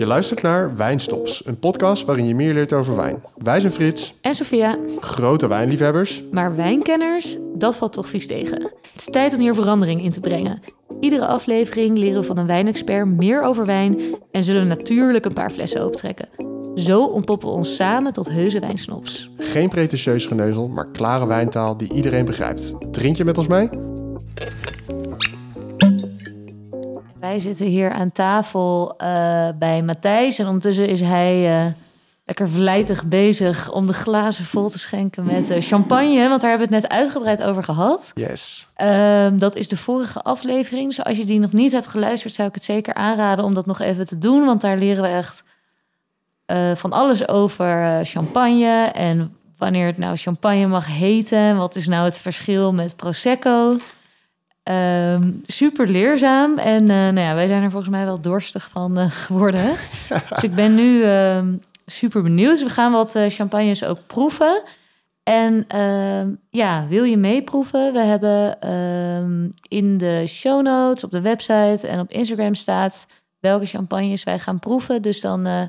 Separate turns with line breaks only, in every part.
Je luistert naar Wijnstops, een podcast waarin je meer leert over wijn. Wij zijn Frits,
En Sophia,
grote wijnliefhebbers.
maar wijnkenners, dat valt toch vies tegen. Het is tijd om hier verandering in te brengen. Iedere aflevering leren we van een wijnexpert meer over wijn en zullen natuurlijk een paar flessen opentrekken. Zo ontpoppen we ons samen tot heuse wijnsnops.
Geen pretentieus geneuzel, maar klare wijntaal die iedereen begrijpt. Drink je met ons mee?
Wij zitten hier aan tafel eh, bij Matthijs en ondertussen is hij eh, lekker vlijtig bezig om de glazen vol te schenken met eh, champagne, want daar hebben we het net uitgebreid over gehad.
Yes.
Ehm, dat is de vorige aflevering. Dus als je die nog niet hebt geluisterd, zou ik het zeker aanraden om dat nog even te doen. Want daar leren we echt van alles over champagne. En wanneer het nou champagne mag heten. Wat is nou het verschil met Prosecco? Ehm, super leerzaam. En eh, nou ja, wij zijn er volgens mij wel dorstig van eh, geworden. Dus ik ben nu ehm, super benieuwd. Dus we gaan wat eh, champagnes ook proeven. En ehm, ja, wil je meeproeven? We hebben ehm, in de show notes, op de website en op Instagram staat welke champagnes wij gaan proeven. Dus dan, eh,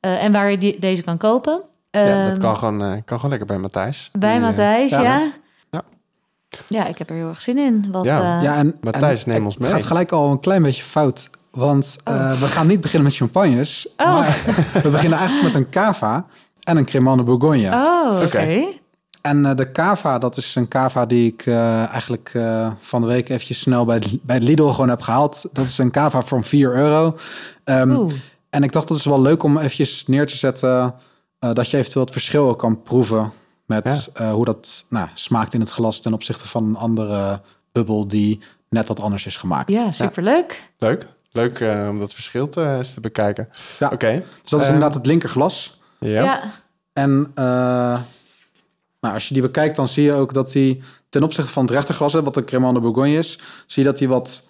eh, en waar je die, deze kan kopen.
ja, dat kan gewoon, kan gewoon lekker bij Matthijs.
Bij Matthijs,
ja.
ja.
Ja.
ik heb er heel erg zin in. Wat,
Ja.
eh,
Ja, en,
Matthijs,
en
neem ons
Het
mee.
gaat gelijk al een klein beetje fout. Want eh, we gaan niet beginnen met champagnes.
Oh.
Maar we beginnen eigenlijk met een cava en een Cremant de Bourgogne.
Oh, oké.
En eh, de cava, dat is een cava die ik eh, eigenlijk eh, van de week eventjes snel bij, bij Lidl gewoon heb gehaald. Dat is een cava van 4 euro. Ehm,
Oeh.
en ik dacht dat is wel leuk om eventjes neer te zetten... eh, dat je eventueel het verschil ook kan proeven... met eh, hoe dat nou, smaakt in het glas ten opzichte van een andere bubbel... die net wat anders is gemaakt.
Ja, superleuk.
Leuk. Leuk eh, om dat verschil te, eens te bekijken.
Ja.
Oké.
Dus dat is
Eh,
inderdaad het linkerglas.
Ja.
Ja.
En eh, nou, als je die bekijkt, dan zie je ook dat hij ten opzichte van het rechterglas, wat de Cremant de Bourgogne is, zie je dat hij wat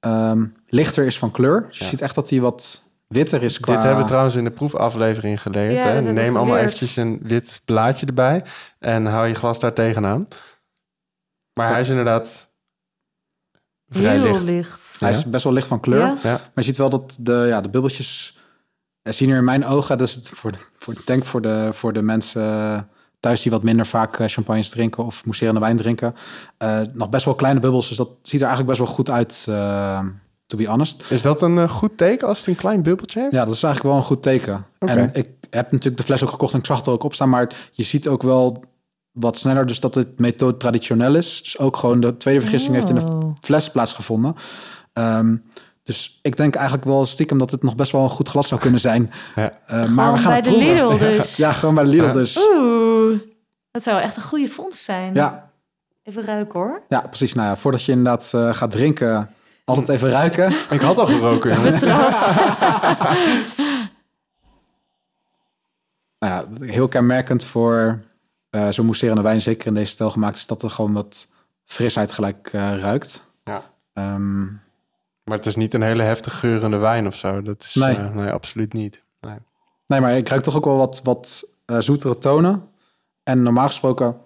ehm, lichter is van kleur. Dus je ziet echt dat hij wat witter is qua...
Dit hebben we trouwens in de proefaflevering geleerd.
Ja,
hè?
dat
Neem allemaal
geleerd.
eventjes een wit blaadje erbij en hou je glas daar tegenaan. Maar hij is inderdaad vrij
heel
licht.
licht.
Hij is best wel licht van kleur.
Ja.
Maar je ziet wel dat de, ja, de bubbeltjes eh, zien er in mijn ogen, dus het voor, de- voor, ik denk voor de, voor de mensen thuis die wat minder vaak eh, champagnes drinken of mousserende wijn drinken, eh, nog best wel kleine bubbels. Dus dat ziet er eigenlijk best wel goed uit, to be honest.
Is dat een eh, goed teken als het een klein bubbeltje heeft?
Ja, dat is eigenlijk wel een goed teken. En ik heb natuurlijk de fles ook gekocht en ik zag het er ook op staan, maar je ziet ook wel wat sneller dus dat het methode traditioneel is. Dus ook gewoon de tweede vergissing heeft in de
Oh.
fles plaatsgevonden. Ehm, dus ik denk eigenlijk wel stiekem dat het nog best wel een goed glas zou kunnen zijn.
Ja.
Eh, maar
Gewoon
we gaan
bij
het
de
proeven.
Lidl dus.
Ja, gewoon bij de Lidl
Ja.
dus.
Oeh, dat zou echt een goede vondst zijn.
Ja,
Even ruiken hoor.
ja, precies. Nou ja, voordat je inderdaad eh, gaat drinken, altijd even ruiken.
Ik had al geroken.
Nou ja, heel kenmerkend voor eh zo'n mousserende wijn, zeker in deze stijl gemaakt, is dat er gewoon wat frisheid gelijk eh, ruikt.
Ja.
Ehm,
Maar het is niet een hele heftig geurende wijn of zo. Dat is
Nee.
eh, nee absoluut niet. Nee.
nee, maar ik ruik toch ook wel wat, wat zoetere tonen. En normaal gesproken,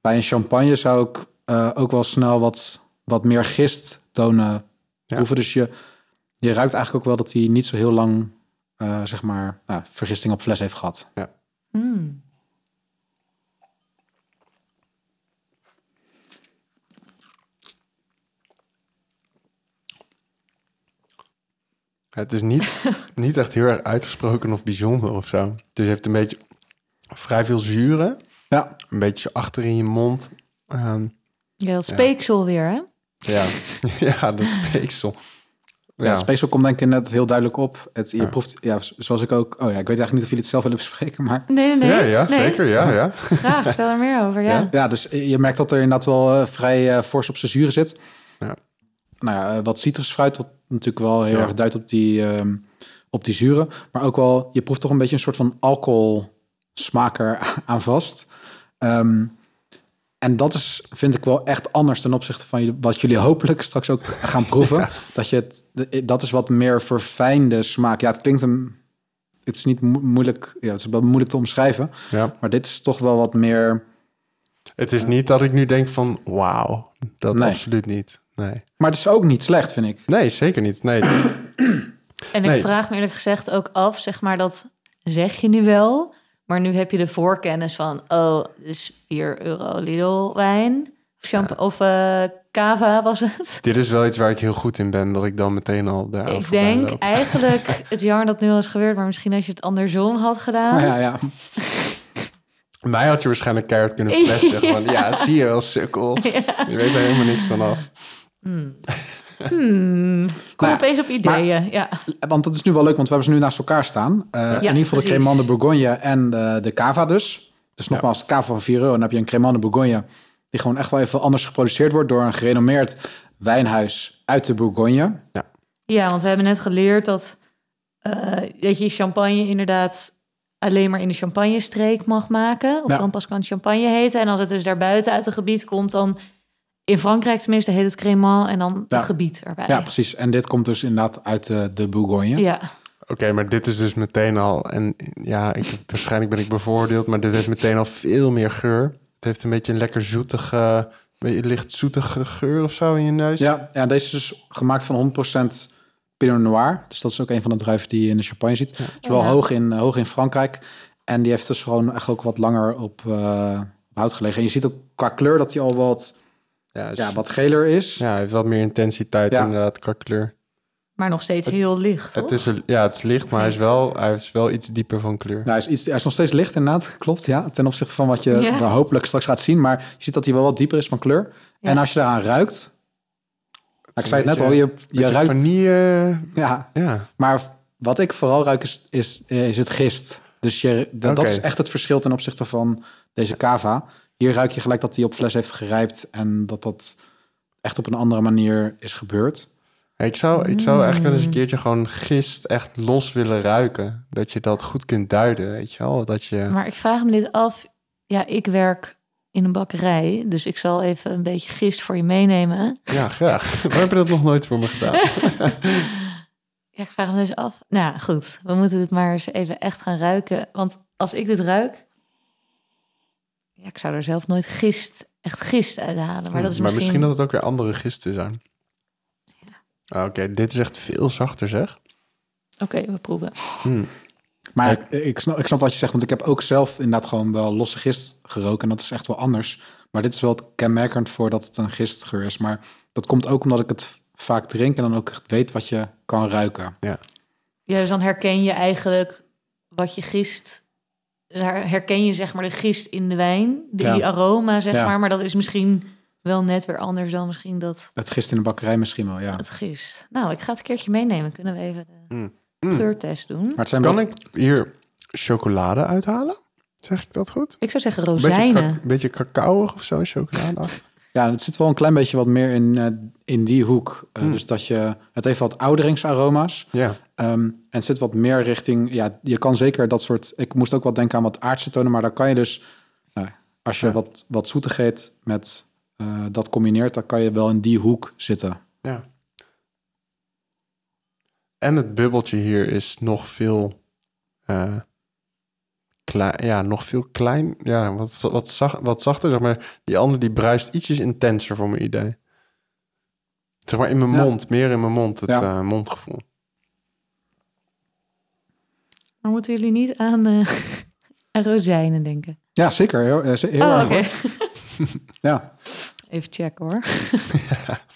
bij een champagne zou ik eh, ook wel snel wat, wat meer gist tonen proeven. Dus je, je ruikt eigenlijk ook wel dat hij niet zo heel lang, eh, zeg maar, nou, vergisting op fles heeft gehad.
Mm.
Het is niet, niet echt heel erg uitgesproken of bijzonder of zo. Dus het heeft een beetje vrij veel zuren.
Ja,
Een beetje achter in je mond. Ehm,
Ja, dat speeksel weer hè?
Ja. ja, dat speeksel.
Ja,
Ja,
het speeksel komt denk ik net heel duidelijk op. Het, je
Ja.
proeft, ja, zoals ik ook... Oh ja, ik weet eigenlijk niet of jullie het zelf willen bespreken, maar...
Nee, nee, nee.
ja, ja
Nee.
zeker. Ja, ja.
Graag, vertel er meer over. Ja.
Ja.
Ja, dus je merkt dat er inderdaad wel eh, vrij eh, fors op zijn zuren zit.
Ja.
Nou ja, eh, wat citrusfruit, wat natuurlijk wel heel
Ja.
erg duidt op die, ehm, op die zuren. Maar ook wel, je proeft toch een beetje een soort van alcoholsmaker aan vast. Ehm, en dat is, vind ik wel echt anders ten opzichte van wat jullie hopelijk straks ook gaan proeven. Dat, je het, dat is wat meer verfijnde smaak. Ja, het klinkt een... Het is niet mo- moeilijk, ja, het is wel moeilijk te omschrijven.
ja.
Maar dit is toch wel wat meer...
Het is niet dat ik nu denk van wauw. Dat
Nee.
absoluut niet. Nee.
Maar het is ook niet slecht, vind ik.
Nee, zeker niet. Nee.
En ik
Nee.
vraag me eerlijk gezegd ook af, zeg maar, dat zeg je nu wel. Maar nu heb je de voorkennis van, oh, dit is 4 euro Lidl wijn. Of, champ of eh, cava was het.
Dit is wel iets waar ik heel goed in ben, dat ik dan meteen al daar
ik denk eigenlijk, het jammer dat nu al is gebeurd, maar misschien als je het andersom had gedaan.
Ja, ja.
Mij had je waarschijnlijk keihard kunnen flashen. ja. Van, ja, zie je wel, sukkel. Je weet er helemaal niks van af.
Hmm, kom
ja,
opeens op ideeën. ja.
Want dat is nu wel leuk, want we hebben ze nu naast elkaar staan. Eh, in ieder geval de. Cremant de Bourgogne en de, de Cava dus. Dus nogmaals, Cava van 4 euro. En dan heb je een Cremant de Bourgogne... die gewoon echt wel even anders geproduceerd wordt... door een gerenommeerd wijnhuis uit de Bourgogne.
Ja, want we hebben net geleerd dat, eh, dat je champagne inderdaad alleen maar in de champagne-streek mag maken. Of
Ja.
dan pas kan het champagne heten. En als het dus daarbuiten uit het gebied komt, dan in Frankrijk tenminste heet het Crémant en dan
Ja.
het gebied erbij.
Ja, precies. En dit komt dus inderdaad uit de, de Bourgogne.
Ja.
Oké, maar dit is dus meteen al... En ja, ik, waarschijnlijk ben ik bevoordeeld, maar dit heeft meteen al veel meer geur. Het heeft een beetje een lekker zoetige... beetje licht zoetige geur of zo in je neus.
Ja, ja, deze is dus gemaakt van 100% Pinot Noir. Dus dat is ook een van de druiven die je in de champagne ziet. Het is wel
Ja.
hoog, in, hoog in Frankrijk. En die heeft dus gewoon echt ook wat langer op, eh, op hout gelegen. En je ziet ook qua kleur dat hij al wat,
Ja, dus-
ja, wat geler is.
ja, hij heeft wat meer intensiteit
Ja.
inderdaad qua kleur.
Maar nog steeds heel licht, toch?
Het is, een- ja, het is licht, maar hij is, wel, hij is wel iets dieper van kleur.
Nou, hij, is iets, hij is nog steeds licht inderdaad, klopt. Ja, ten opzichte van wat je hopelijk straks gaat zien. Maar je ziet dat hij wel wat dieper is van kleur.
Ja.
En als je daaraan ruikt... ik zei het net al, je, je ruikt...
vanille...
Ja,
Ja,
Maar wat ik vooral ruik is, is, is het gist. Dus je, dat, dat is echt het verschil ten opzichte van deze cava. Hier ruik je gelijk dat die op fles heeft gerijpt en dat dat echt op een andere manier is gebeurd.
ik zou, ik zou eigenlijk wel eens een keertje gewoon gist echt los willen ruiken. Dat je dat goed kunt duiden, weet je wel. Dat je...
Maar ik vraag me dit af. Ja, ik werk in een bakkerij, dus ik zal even een beetje gist voor je meenemen.
Ja, graag. Waarom heb je dat nog nooit voor me gedaan?
Ja, ik vraag me dus af. Nou ja, goed. We moeten dit maar eens even echt gaan ruiken. Want als ik dit ruik... Ja, ik zou er zelf nooit gist, echt gist uithalen. Maar dat is
maar
misschien...
misschien dat het ook weer andere gisten zijn. Ah, Oké, dit is echt veel zachter zeg.
Oké, we proeven.
Maar ik, ik, snap, ik snap wat je zegt, want ik heb ook zelf inderdaad gewoon wel losse gist geroken. En dat is echt wel anders. Maar dit is wel het kenmerkend voor dat het een gistgeur is. Maar dat komt ook omdat ik het vaak drink en dan ook echt weet wat je kan ruiken.
Ja.
Ja, dus dan herken je eigenlijk wat je gist... her- Herken je zeg maar de gist in de wijn, die
Ja.
aroma zeg
Ja.
maar. Maar dat is misschien wel net weer anders dan misschien dat
Het gist in de bakkerij misschien wel, ja.
het gist. Nou, ik ga het een keertje meenemen. Kunnen we even de
Mm.
geurtest doen?
Maar het zijn
Kan
wel-
ik hier chocolade uithalen? Zeg ik dat goed?
Ik zou zeggen
Een beetje,
rozijnen.
ka- een beetje cacaoig of zo, chocolade.
Ja, het zit wel een klein beetje wat meer in, eh, in die hoek.
Hmm.
Uh, Dus dat je, het heeft wat ouderingsaroma's.
Ja,
Ehm, en zit wat meer richting, ja, je kan zeker dat soort, ik moest ook wat denken aan wat aardse tonen, maar dan kan je dus, nou, als je
Ja.
wat, wat zoetigheid met eh, dat combineert, dan kan je wel in die hoek zitten.
ja. En het bubbeltje hier is nog veel... eh, klein, ja, nog veel klein. Ja, wat, wat, zacht, wat zachter, zeg maar. Die andere die bruist ietsjes intenser voor mijn idee. Zeg maar in mijn
Ja.
mond, meer in mijn mond, het
Ja.
eh, mondgevoel.
Maar moeten jullie niet aan, eh, aan rozijnen denken?
Ja, zeker. Heel, eh, heel
oh,
erg. Ja.
Even checken hoor.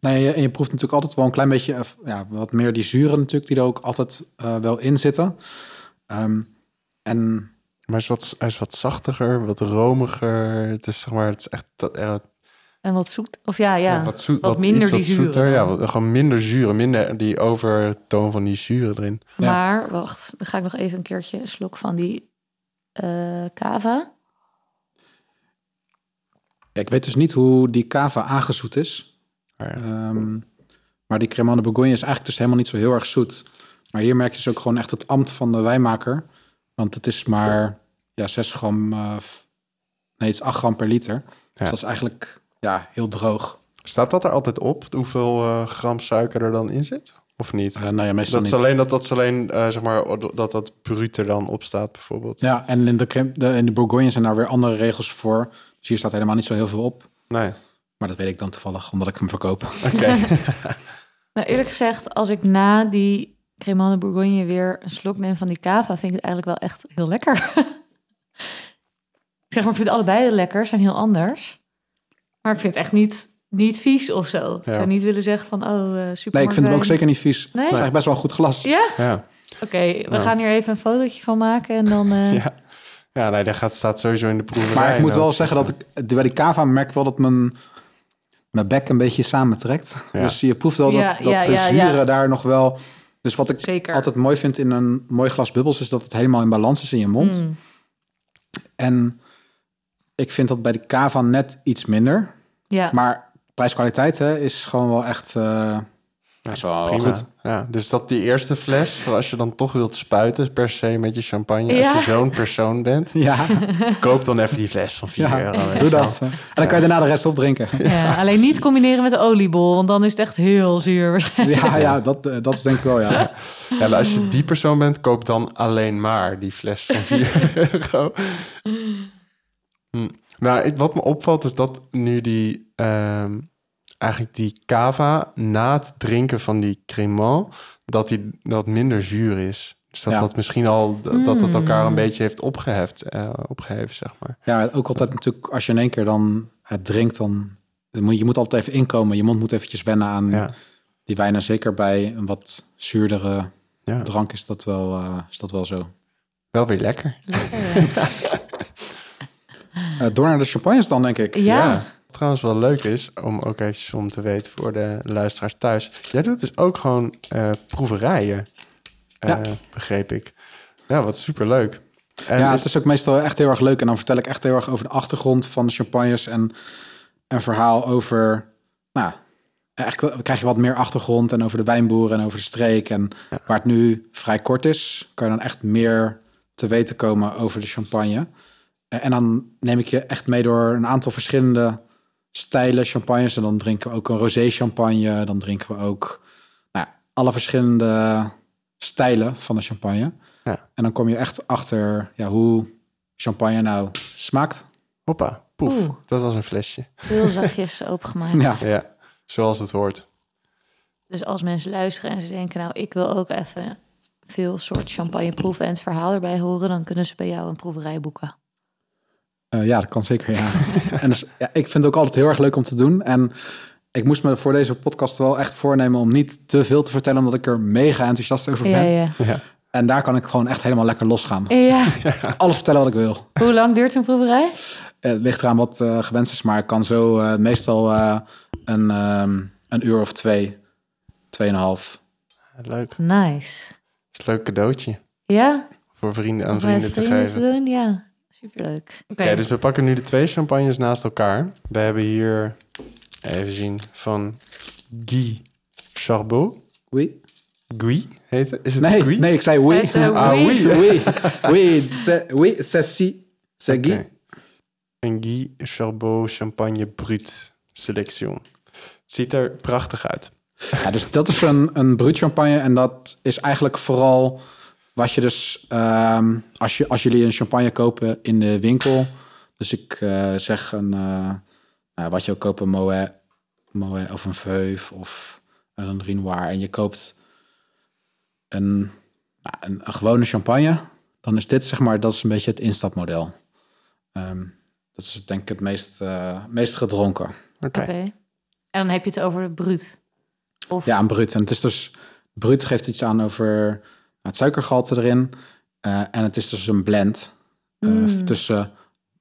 Nee, en je proeft natuurlijk altijd wel een klein beetje, ja, wat meer die zuren natuurlijk, die er ook altijd eh, wel in zitten. Ehm, en
Maar hij is, wat, hij is wat zachtiger, wat romiger. Het is zeg maar, het is echt dat, er,
En wat zoet. Of ja, ja.
wat, zoet,
wat minder
iets
die
wat
zuren
zoeter. Ja, wat- gewoon minder zuren, minder die overtoon van die zuren erin.
Ja.
Maar wacht, dan ga ik nog even een keertje een slok van die eh cava.
ja, ik weet dus niet hoe die cava aangezoet is.
Maar ja.
Ehm, maar die Cremant de Bourgogne is eigenlijk dus helemaal niet zo heel erg zoet. Maar hier merk je dus ook gewoon echt het ambt van de wijnmaker. Want het is maar ja, 6 gram, eh, nee, het is 8 gram per liter. Dus dat is eigenlijk ja, heel droog.
Staat dat er altijd op, hoeveel eh, gram suiker er dan in zit? Of niet?
Eh, nou ja, meestal
dat is alleen dat dat is alleen, eh, zeg maar, dat dat bruut er dan op staat, bijvoorbeeld.
Ja, en in de, de, in de Bourgogne zijn daar weer andere regels voor. Dus hier staat helemaal niet zo heel veel op.
Nee.
Maar dat weet ik dan toevallig, omdat ik hem verkoop.
Oké.
Nou, eerlijk gezegd, als ik na die Cremant de Bourgogne weer een slok neem van die cava, vind ik het eigenlijk wel echt heel lekker. ik zeg maar, ik vind allebei lekker, zijn heel anders. Maar ik vind het echt niet, niet vies of zo. Ik zou niet willen zeggen van, oh, eh super.
Nee, ik vind hem ook zeker niet vies.
Nee?
Het is eigenlijk best wel een goed glas.
Ja?
Ja,
Oké, we gaan hier even een fotootje van maken en dan... eh,
ja. ja nee, dat gaat, staat sowieso in de proeverij.
Maar ik moet wel zeggen dat ik bij die cava merk wel dat mijn, mijn bek een beetje samentrekt.
Ja.
Dus je proeft wel dat,
Ja,
dat
ja,
de
ja,
zuren
ja.
daar nog wel... Dus wat ik
Zeker.
altijd mooi vind in een mooi glas bubbels... is dat het helemaal in balans is in je mond.
mm,
En ik vind dat bij de cava net iets minder.
ja.
Maar prijs-kwaliteit hè, is gewoon wel echt... eh is wel
Prima.
goed.
Ja, dus dat die eerste fles, voor als je dan toch wilt spuiten, per se met je champagne.
Ja.
Als je zo'n persoon bent,
Ja,
koop dan even die fles van 4
ja
euro.
doe dat. En dan kan je daarna de rest opdrinken.
ja, alleen niet combineren met de oliebol, want dan is het echt heel zuur waarschijnlijk.
Ja, ja dat, eh, dat is denk ik wel, ja.
Ja, als je die persoon bent, koop dan alleen maar die fles van 4 euro. Hm. Nou, ik- wat me opvalt is dat nu die... ehm, eigenlijk die cava na het drinken van die cremant... dat die dat minder zuur is. Dus dat
Ja.
dat misschien al... dat dat het elkaar
Mm.
een beetje heeft opgeheft, eh, opgeheven, zeg maar.
Ja, ook altijd natuurlijk, als je in één keer dan het drinkt, dan dan moet je moet altijd even inkomen. Je mond moet eventjes wennen aan
Ja,
die wijn. En zeker bij een wat zuurdere
ja.
drank is dat wel, eh, is dat wel zo.
wel weer lekker.
Eh, door naar de champagnes dan, denk ik.
Ja.
Wat trouwens wel leuk is, om ook even om te weten voor de luisteraars thuis. Jij doet dus ook gewoon eh, proeverijen, eh,
Ja.
begreep ik. Ja, wat superleuk. En
ja,
is-
het is ook meestal echt heel erg leuk. En dan vertel ik echt heel erg over de achtergrond van de champagnes. En een verhaal over, nou, eigenlijk krijg je wat meer achtergrond. En over de wijnboeren en over de streek. En waar het nu vrij kort is, kan je dan echt meer te weten komen over de champagne. En dan neem ik je echt mee door een aantal verschillende stijlen champagnes. En dan drinken we ook een rosé champagne. Dan drinken we ook nou, ja, alle verschillende stijlen van de champagne.
Ja.
En dan kom je echt achter ja, hoe champagne nou smaakt.
hoppa, poef,
Oeh.
dat was een flesje.
Heel zachtjes opengemaakt.
Ja.
Ja, zoals het hoort.
Dus als mensen luisteren en ze denken, nou, ik wil ook even veel soort champagne proeven en het verhaal erbij horen, dan kunnen ze bij jou een proeverij boeken.
Eh, ja, dat kan zeker, ja. en dus, ja, ik vind het ook altijd heel erg leuk om te doen. En ik moest me voor deze podcast wel echt voornemen om niet te veel te vertellen, omdat ik er mega enthousiast over ben.
ja.
Ja.
En daar kan ik gewoon echt helemaal lekker losgaan.
ja.
Alles vertellen wat ik wil.
Hoe lang duurt een proeverij?
Eh, Het ligt eraan wat eh, gewenst is, maar ik kan zo eh, meestal eh, een, ehm, een uur of twee, tweeënhalf.
Leuk.
Nice.
is een leuk cadeautje
Ja?
voor vrienden aan vrienden te
vrienden
geven.
te doen? Ja, superleuk. Oké,
dus we pakken nu de twee champagnes naast elkaar. We hebben hier, even zien, van Guy Charbot.
Oui?
Guy heet het? Is het
Nee,
Guy?
nee, ik zei oui.
Hij zei
Ah,
oui.
oui.
oui, oui, c'est, oui, c'est si, c'est Guy.
Een Guy Charbot Champagne Brut Selection. Het ziet er prachtig uit.
Ja, dus dat is een, een brut champagne en dat is eigenlijk vooral wat je dus, ehm, als, je, als jullie een champagne kopen in de winkel. Dus ik eh, zeg een, eh, nou, wat je ook koopt, een Moet, Moet of een Veuve of een Renoir. En je koopt een, nou, een, een gewone champagne. Dan is dit zeg maar, dat is een beetje het instapmodel. Ehm, dat is denk ik het meest, eh, meest gedronken.
Oké.
En dan heb je het over bruut. Of,
Ja, een bruut. En het is dus... Bruut geeft iets aan over het suikergehalte erin. Eh, en het is dus een blend eh,
Mm.
tussen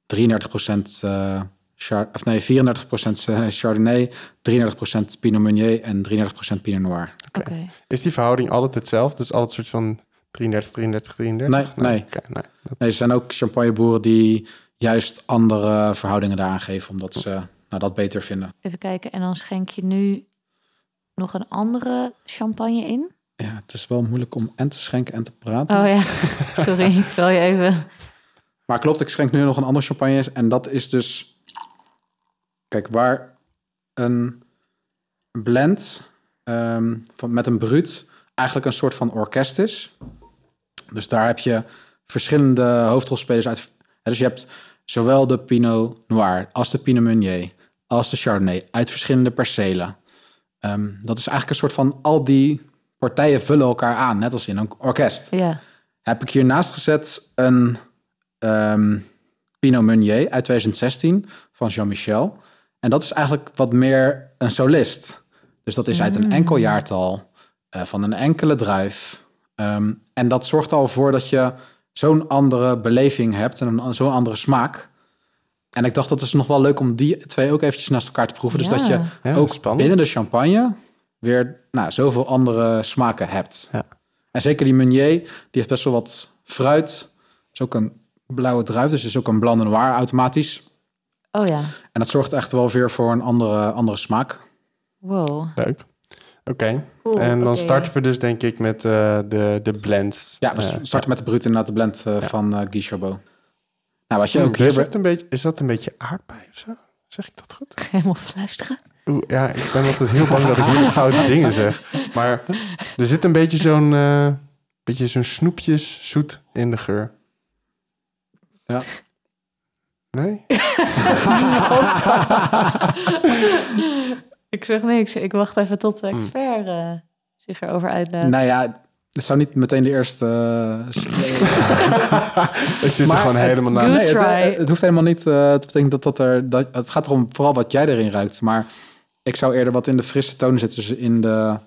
33% eh char of nee, 34% eh, Chardonnay, 33% Pinot Meunier en 33% Pinot Noir.
Oké.
Is die verhouding altijd hetzelfde? Dus altijd een soort van 33, 33, 33?
Nee, nee.
Nee. Dat
Nee, er zijn ook champagneboeren die juist andere verhoudingen daaraan geven, omdat ze nou, dat beter vinden.
Even kijken. En dan schenk je nu nog een andere champagne in.
Ja, het is wel moeilijk om en te schenken en te praten.
Oh ja, sorry. Ik wil je even...
Maar klopt, ik schenk nu nog een ander champagne. En dat is dus... Kijk, waar een blend ehm, van, met een bruut eigenlijk een soort van orkest is. Dus daar heb je verschillende hoofdrolspelers uit. Dus je hebt zowel de Pinot Noir als de Pinot Meunier... als de Chardonnay uit verschillende percelen. Ehm, dat is eigenlijk een soort van al die partijen vullen elkaar aan, net als in een orkest.
Ja.
Heb ik hiernaast gezet een ehm Pinot Meunier uit 2016 van Jean-Michel. En dat is eigenlijk wat meer een solist. Dus dat is uit een enkel jaartal, eh, van een enkele druif. Ehm, en dat zorgt al voor dat je zo'n andere beleving hebt en een, zo'n andere smaak. En ik dacht dat is nog wel leuk om die twee ook eventjes naast elkaar te proeven. Dus
Ja.
dat je
Ja,
ook
spannend.
binnen de champagne weer nou, zoveel andere smaken hebt.
Ja.
En zeker die Meunier, die heeft best wel wat fruit. is ook een blauwe druif, dus is ook een blanc de noir automatisch.
Oh ja.
En dat zorgt echt wel weer voor een andere, andere smaak.
Wow.
Leuk. Oké.
Cool,
en dan starten we dus denk ik met eh, de, de blends.
Ja, we
Eh,
starten met de brut inderdaad, de blend eh, van Guy Chabot. Nou, wat je ook
is, dat een beetje, is dat een beetje aardbei of zo? Zeg ik dat goed?
Helemaal fluisteren.
Oeh, ja, ik ben altijd heel bang dat ik hele foute dingen zeg. Maar er zit een beetje zo'n eh, beetje zo'n snoepjes zoet in de geur.
Ja.
Nee?
Ik zeg niks. Ik wacht even tot de expert eh, zich erover uitlaat.
Nou ja, het zou niet meteen de eerste... eh,
Ik zit
Maar
er gewoon
het-
helemaal naast.
Nee, het,
try.
het hoeft helemaal niet eh, te betekenen dat dat er... Dat, het gaat erom vooral wat jij erin ruikt. Maar ik zou eerder wat in de frisse tonen zitten. Dus in de,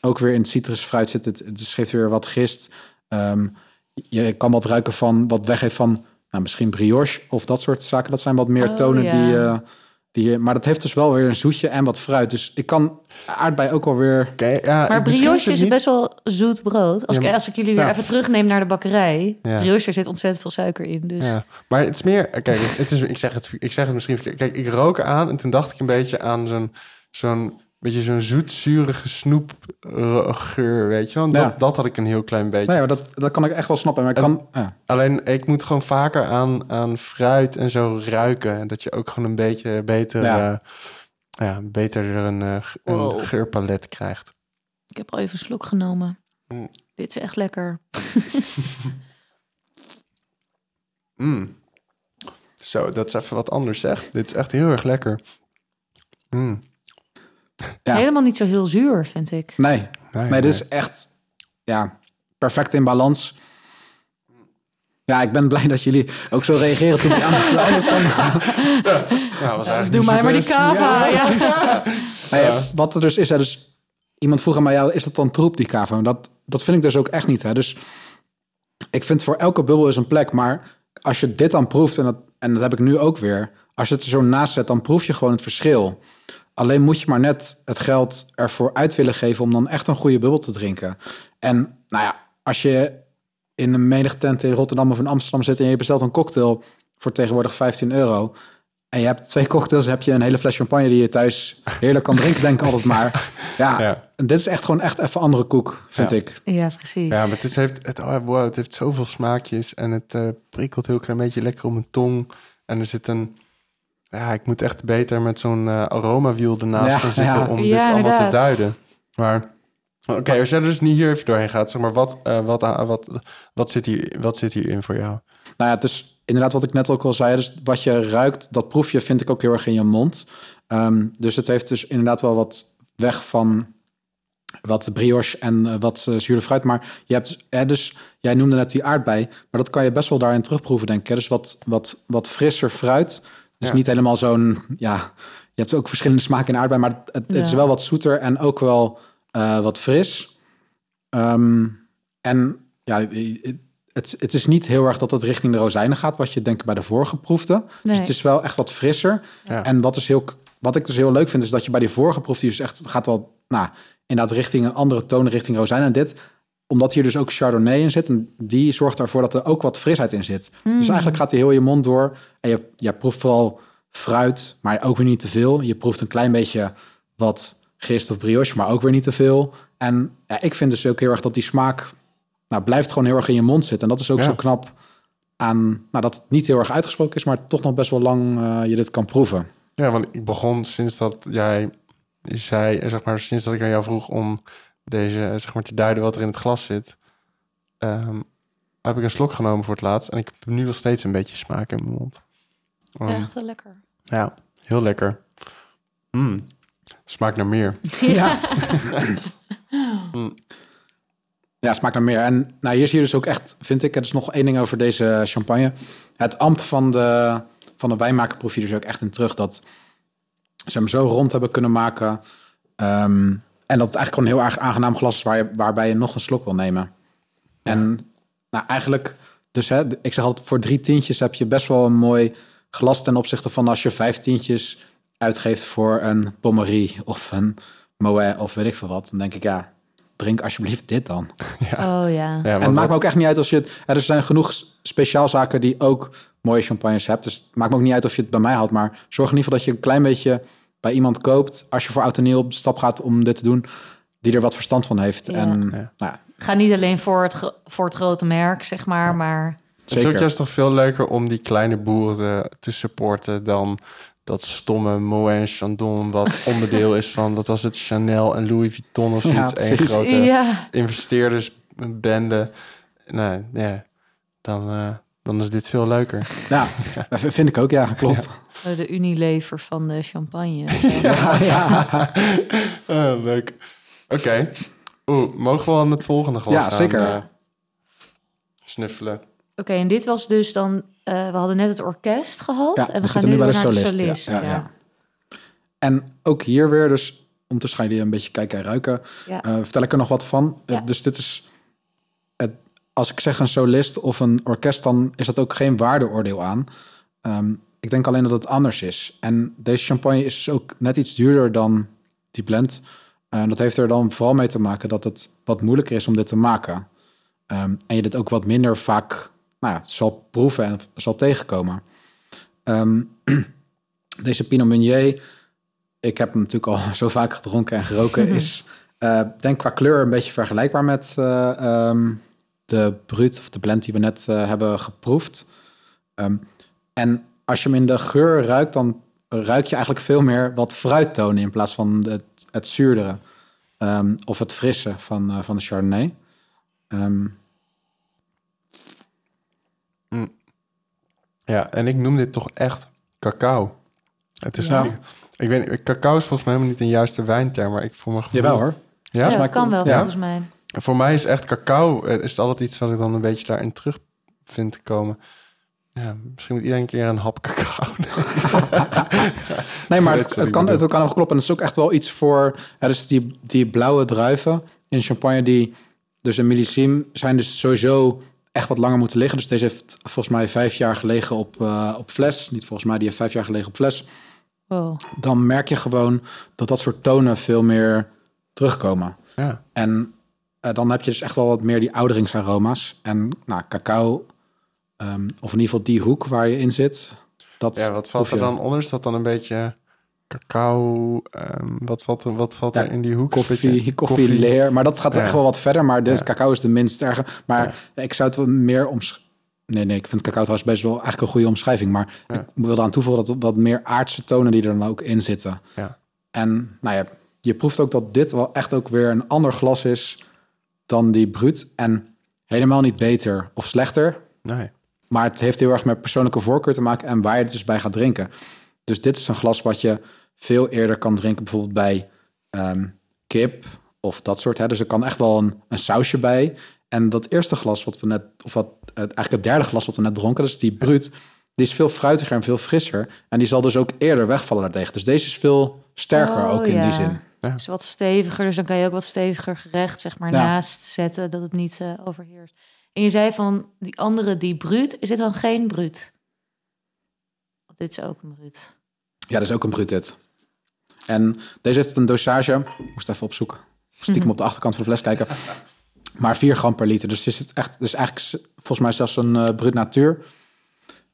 ook weer in het citrusfruit zit het. Het geeft weer wat gist. Ehm, je kan wat ruiken van wat weggeeft van... Nou, misschien brioche of dat soort zaken. Dat zijn wat meer
Oh,
tonen
ja.
die... eh, die, maar dat heeft dus wel weer een zoetje en wat fruit. Dus ik kan aardbei ook wel weer...
Ja,
Maar brioche is
niet-
best wel zoet brood. Als,
Ja,
ik, als ik jullie weer
ja.
even terugneem naar de bakkerij.
Ja.
Brioche, er zit ontzettend veel suiker in. Dus
Ja, maar het is meer... Kijk, het is, ik, zeg het, ik zeg het misschien. Kijk, ik rook aan en toen dacht ik een beetje aan zo'n... zo'n beetje zo'n zoet-zurige snoepgeur, weet je wel? Dat,
Ja.
dat had ik een heel klein beetje.
Nee, maar dat, dat kan ik echt wel snappen. Maar ik
En-
kan... Ja.
Alleen, ik moet gewoon vaker aan, aan fruit en zo ruiken. En dat je ook gewoon een beetje beter...
Ja.
Beter een, eh, een
Wow.
geurpalet krijgt.
ik heb al even een slok genomen.
Mm.
Dit is echt lekker.
Mm. Zo, dat is even wat anders, zeg. Dit is echt heel erg lekker. Mm.
Ja.
Helemaal niet zo heel zuur, vind ik.
Nee,
Nee,
Nee, dit is echt ja, perfect in balans. Ja, ik ben blij dat jullie ook zo reageren toen ik aan anders dan.
Ja, was eigenlijk
Doe mij maar die kava. Ja.
Nee, Wat er dus is, hè, dus iemand vroeg aan mij, ja, is dat dan troep, die kava? Dat, dat vind ik dus ook echt niet. Hè. Dus ik vind voor elke bubbel is een plek, maar als je dit dan proeft, en dat, en dat heb ik nu ook weer, als je het er zo naast zet, dan proef je gewoon het verschil. Alleen moet je maar net het geld ervoor uit willen geven om dan echt een goede bubbel te drinken. En nou ja, als je in een menige tent in Rotterdam of in Amsterdam zit en je bestelt een cocktail voor tegenwoordig 15 euro. En je hebt twee cocktails, heb je een hele fles champagne die je thuis heerlijk kan drinken, denk ik altijd maar. Ja,
Ja.
dit is echt gewoon echt even andere koek, vind
Ja.
ik.
ja, precies.
Ja, maar het, heeft, het, oh, wow, het heeft zoveel smaakjes en het eh, prikkelt heel klein beetje lekker op mijn tong. En er zit een... Ja, ik moet echt beter met zo'n eh, aromawiel ernaast
Ja,
gaan zitten
ja.
om dit allemaal te duiden. Maar oké, als jij er dus niet hier even doorheen gaat, zeg maar, wat, eh, wat, wat, wat, zit hier, wat zit hierin voor jou?
Nou ja, het is inderdaad wat ik net ook al zei. Dus wat je ruikt, dat proef je, vind ik ook heel erg in je mond. Ehm, dus het heeft dus inderdaad wel wat weg van wat brioche en eh, wat uh, zure fruit. Maar je hebt, hè, dus jij noemde net die aardbei, maar dat kan je best wel daarin terugproeven, denk ik. hè. Dus wat, wat, wat frisser fruit.
Ja.
niet helemaal zo'n, ja, je hebt ook verschillende smaken in aardbei, maar het, is wel wat zoeter en ook wel eh, wat fris. Ehm, en ja, het, het is niet heel erg dat het richting de rozijnen gaat, wat je denk ik bij de vorige proefde. Dus het is wel echt wat frisser.
Ja.
En wat, is heel, wat ik dus heel leuk vind, is dat je bij die vorige proef, die dus echt gaat wel, nou, inderdaad richting een andere toon, richting rozijnen. En dit, omdat hier dus ook Chardonnay in zit, en die zorgt ervoor dat er ook wat frisheid in zit. Dus eigenlijk gaat die heel je mond door. En je, je proeft vooral fruit, maar ook weer niet te veel. Je proeft een klein beetje wat gist of brioche, maar ook weer niet te veel. En ja, ik vind dus ook heel erg dat die smaak nou, blijft gewoon heel erg in je mond zitten. En dat is ook
Ja.
zo knap aan nou, dat het niet heel erg uitgesproken is, maar toch nog best wel lang eh, je dit kan proeven.
Ja, want ik begon sinds dat jij zei, eh, zeg maar, sinds dat ik aan jou vroeg om deze, eh, zeg maar, te duiden wat er in het glas zit, ehm, heb ik een slok genomen voor het laatst en ik heb nu nog steeds een beetje smaak in mijn mond. Um,
Echt wel lekker.
Ja, heel lekker. Mm, smaakt naar meer.
Ja. Ja, smaakt naar meer. En nou, hier zie je dus ook echt, vind ik, het is nog één ding over deze champagne. Het ambt van de, van de wijnmaker proef je dus ook echt in terug. Dat ze hem zo rond hebben kunnen maken. Ehm, en dat het eigenlijk gewoon een heel erg aangenaam glas is waar je, waarbij je nog een slok wil nemen. En nou, eigenlijk, dus hè, ik zeg altijd, voor drie tientjes heb je best wel een mooi glas ten opzichte van als je vijf tientjes uitgeeft voor een Pommery of een Moet of weet ik veel wat. Dan denk ik, ja, drink alsjeblieft dit dan.
Oh ja.
Ja,
En het maakt me ook echt niet uit als je het... Er zijn genoeg speciaalzaken die ook mooie champagnes hebt. Dus het maakt me ook niet uit of je het bij mij haalt. Maar zorg in ieder geval dat je een klein beetje bij iemand koopt... als je voor oud en nieuw op de stap gaat om dit te doen... die er wat verstand van heeft.
Ja.
En
Ja.
nou, ja,
Ga niet alleen voor het, voor het grote merk, zeg maar, maar
het is ook juist toch veel leuker om die kleine boeren te, te supporten dan dat stomme Moet Chandon wat onderdeel is van, wat was het, Chanel en Louis Vuitton of
Ja,
zoiets. Eén
precies.
grote
ja.
investeerdersbende. Nee, ja, dan, eh, dan is dit veel leuker.
ja, dat vind ik ook, ja, klopt.
de Unilever van de champagne.
Ja, ja.
Ah, leuk. Oké. Oeh, mogen we al aan het volgende glas
Ja,
gaan,
zeker.
eh, snuffelen?
Oké, en dit was dus dan... eh, we hadden net het orkest gehad.
Ja,
en we,
we
gaan nu
bij de
naar de
solist, ja.
Ja,
Ja, ja. En ook hier weer, dus ondertussen gaan jullie een beetje kijken en ruiken.
Ja.
Eh, vertel ik er nog wat van. Dus dit is, als ik zeg een solist of een orkest, dan is dat ook geen waardeoordeel aan. Ehm, ik denk alleen dat het anders is. En deze champagne is dus ook net iets duurder dan die blend. En dat heeft er dan vooral mee te maken dat het wat moeilijker is om dit te maken. Ehm, en je dit ook wat minder vaak nou ja, zal proeven en zal tegenkomen. Ehm, deze Pinot Meunier, ik heb hem natuurlijk al zo vaak gedronken en geroken, is eh, denk qua kleur een beetje vergelijkbaar met eh, de Brut of de blend die we net eh, hebben geproefd. Ehm, en als je hem in de geur ruikt, dan ruik je eigenlijk veel meer wat fruittonen in plaats van het, het zuurdere ehm, of het frisse van, eh, van de Chardonnay. Ehm,
Ja, en ik noem dit toch echt cacao. Het is
Ja?
namelijk... Ik weet niet, cacao is volgens mij helemaal niet een juiste wijnterm, maar ik voor mijn gevoel...
jawel hoor.
Ja,
Ja?
dat kan wel
ja?
volgens mij.
Voor mij is echt cacao, eh, is het altijd iets wat ik dan een beetje daarin terug vind te komen. Ja, misschien moet iedereen een keer een hap cacao
Nee, maar het, kan, het kan ook kloppen. En het is ook echt wel iets voor... Ja, dus die, die blauwe druiven in champagne, die dus een millesiem zijn dus sowieso echt wat langer moeten liggen. Dus deze heeft volgens mij vijf jaar gelegen op, eh, op fles. Niet volgens mij, die heeft vijf jaar gelegen op fles.
Wow.
Dan merk je gewoon dat dat soort tonen veel meer terugkomen.
Ja,
En eh, dan heb je dus echt wel wat meer die ouderingsaroma's. En nou, cacao, ehm, of in ieder geval die hoek waar je in zit. Dat
ja wat valt
proef
er
je.
dan onder? Is dat dan een beetje cacao? ehm, wat valt er, wat valt
Ja,
er in die hoek?
Koffie,
beetje
koffie, leer. Maar dat gaat
Ja.
echt wel wat verder. Maar dus
Ja.
cacao is de minst erge. Maar ik zou het wel meer omsch... Nee, nee, ik vind cacao trouwens best wel eigenlijk een goede omschrijving. Maar ik wilde aan toevoegen dat wat meer aardse tonen die er dan ook in zitten.
Ja.
En nou ja, je proeft ook dat dit wel echt ook weer een ander glas is dan die bruut. En helemaal niet beter of slechter.
Nee.
Maar het heeft heel erg met persoonlijke voorkeur te maken en waar je het dus bij gaat drinken. Dus dit is een glas wat je veel eerder kan drinken, bijvoorbeeld bij ehm, kip of dat soort. Hè. Dus er kan echt wel een, een sausje bij. En dat eerste glas wat we net, of wat het, eigenlijk het derde glas wat we net dronken, dus die bruut, die is veel fruitiger en veel frisser. En die zal dus ook eerder wegvallen daartegen. Dus deze is veel sterker
Oh,
ook in
ja.
die zin.
Dus wat steviger, dus dan kan je ook wat steviger gerecht zeg maar
Ja.
naast zetten, dat het niet eh, overheerst. En je zei van die andere, die bruut, is dit dan geen bruut? Of dit is ook een bruut.
Ja, dat is ook een bruut dit. En deze heeft een dosage, ik moest even opzoeken. Stiekem op de achterkant van de fles kijken. Maar 4 gram per liter. Dus is het echt, dus eigenlijk volgens mij zelfs een bruut natuur.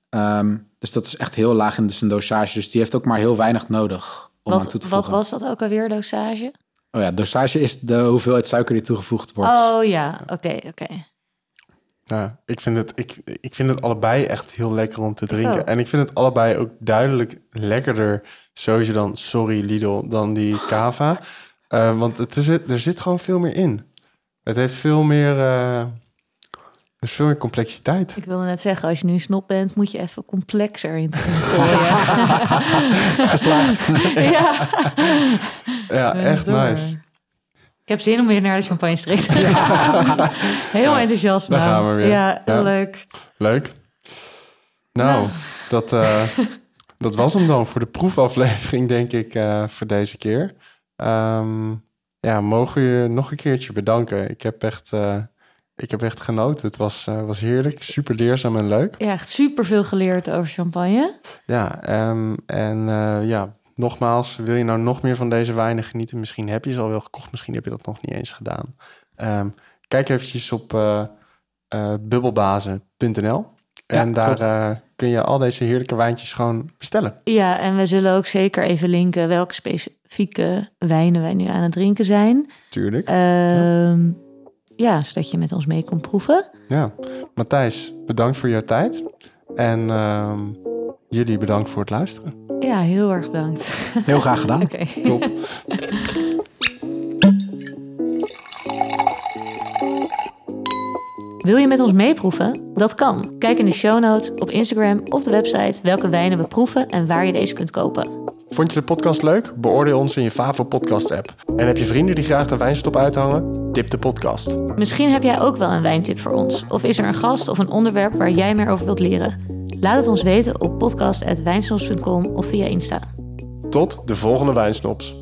Ehm, dus dat is echt heel laag in zijn dosage. Dus die heeft ook maar heel weinig nodig toe
Wat, wat was dat ook alweer, dosage?
Oh ja, dosage is de hoeveelheid suiker die toegevoegd wordt.
Oh ja, oké, oké.
Ja, ik vind, het, ik, ik vind het allebei echt heel lekker om te drinken.
ook.
En ik vind het allebei ook duidelijk lekkerder, sowieso dan, sorry Lidl, dan die cava. Eh, want het is, er zit gewoon veel meer in. Het heeft veel meer, eh, er is veel meer complexiteit.
Ik wilde net zeggen, als je nu een snop bent, moet je even complexer in.
Geslaagd.
ja.
Ja, echt
door.
nice.
heb zin om weer naar de champagne streek te gaan. Heel enthousiast
daar
nou.
gaan we weer.
Ja, heel
Ja.
leuk.
Leuk. Nou,
Nou.
Dat, eh, dat was hem dan voor de proefaflevering, denk ik, eh, voor deze keer. Ehm, ja, mogen we je nog een keertje bedanken. Ik heb echt, eh, ik heb echt genoten. Het was, eh, was heerlijk, super leerzaam en leuk.
Ja, echt super veel geleerd over champagne.
Ja, ehm, en eh, ja, nogmaals, wil je nou nog meer van deze wijnen genieten? Misschien heb je ze al wel gekocht, misschien heb je dat nog niet eens gedaan. Ehm, kijk eventjes op eh bubbelbazen.nl. En
Ja,
daar kun je al deze heerlijke wijntjes gewoon bestellen.
Ja, en we zullen ook zeker even linken welke specifieke wijnen wij nu aan het drinken zijn.
Tuurlijk.
Ehm, ja, zodat je met ons mee kon proeven.
Ja, Matthijs, bedankt voor jouw tijd. En ehm, jullie bedankt voor het luisteren.
Ja, heel erg bedankt.
Heel graag gedaan.
Oké.
Top.
Wil je met ons meeproeven? Dat kan. Kijk in de show notes op Instagram of de website welke wijnen we proeven en waar je deze kunt kopen.
Vond je de podcast leuk? Beoordeel ons in je favoriete podcast app. En heb je vrienden die graag de wijnstop uithangen? Tip de podcast.
Misschien heb jij ook wel een wijntip voor ons. Of is er een gast of een onderwerp waar jij meer over wilt leren? Laat het ons weten op podcast.wijnsnops.com of via Insta.
Tot de volgende wijnsnops.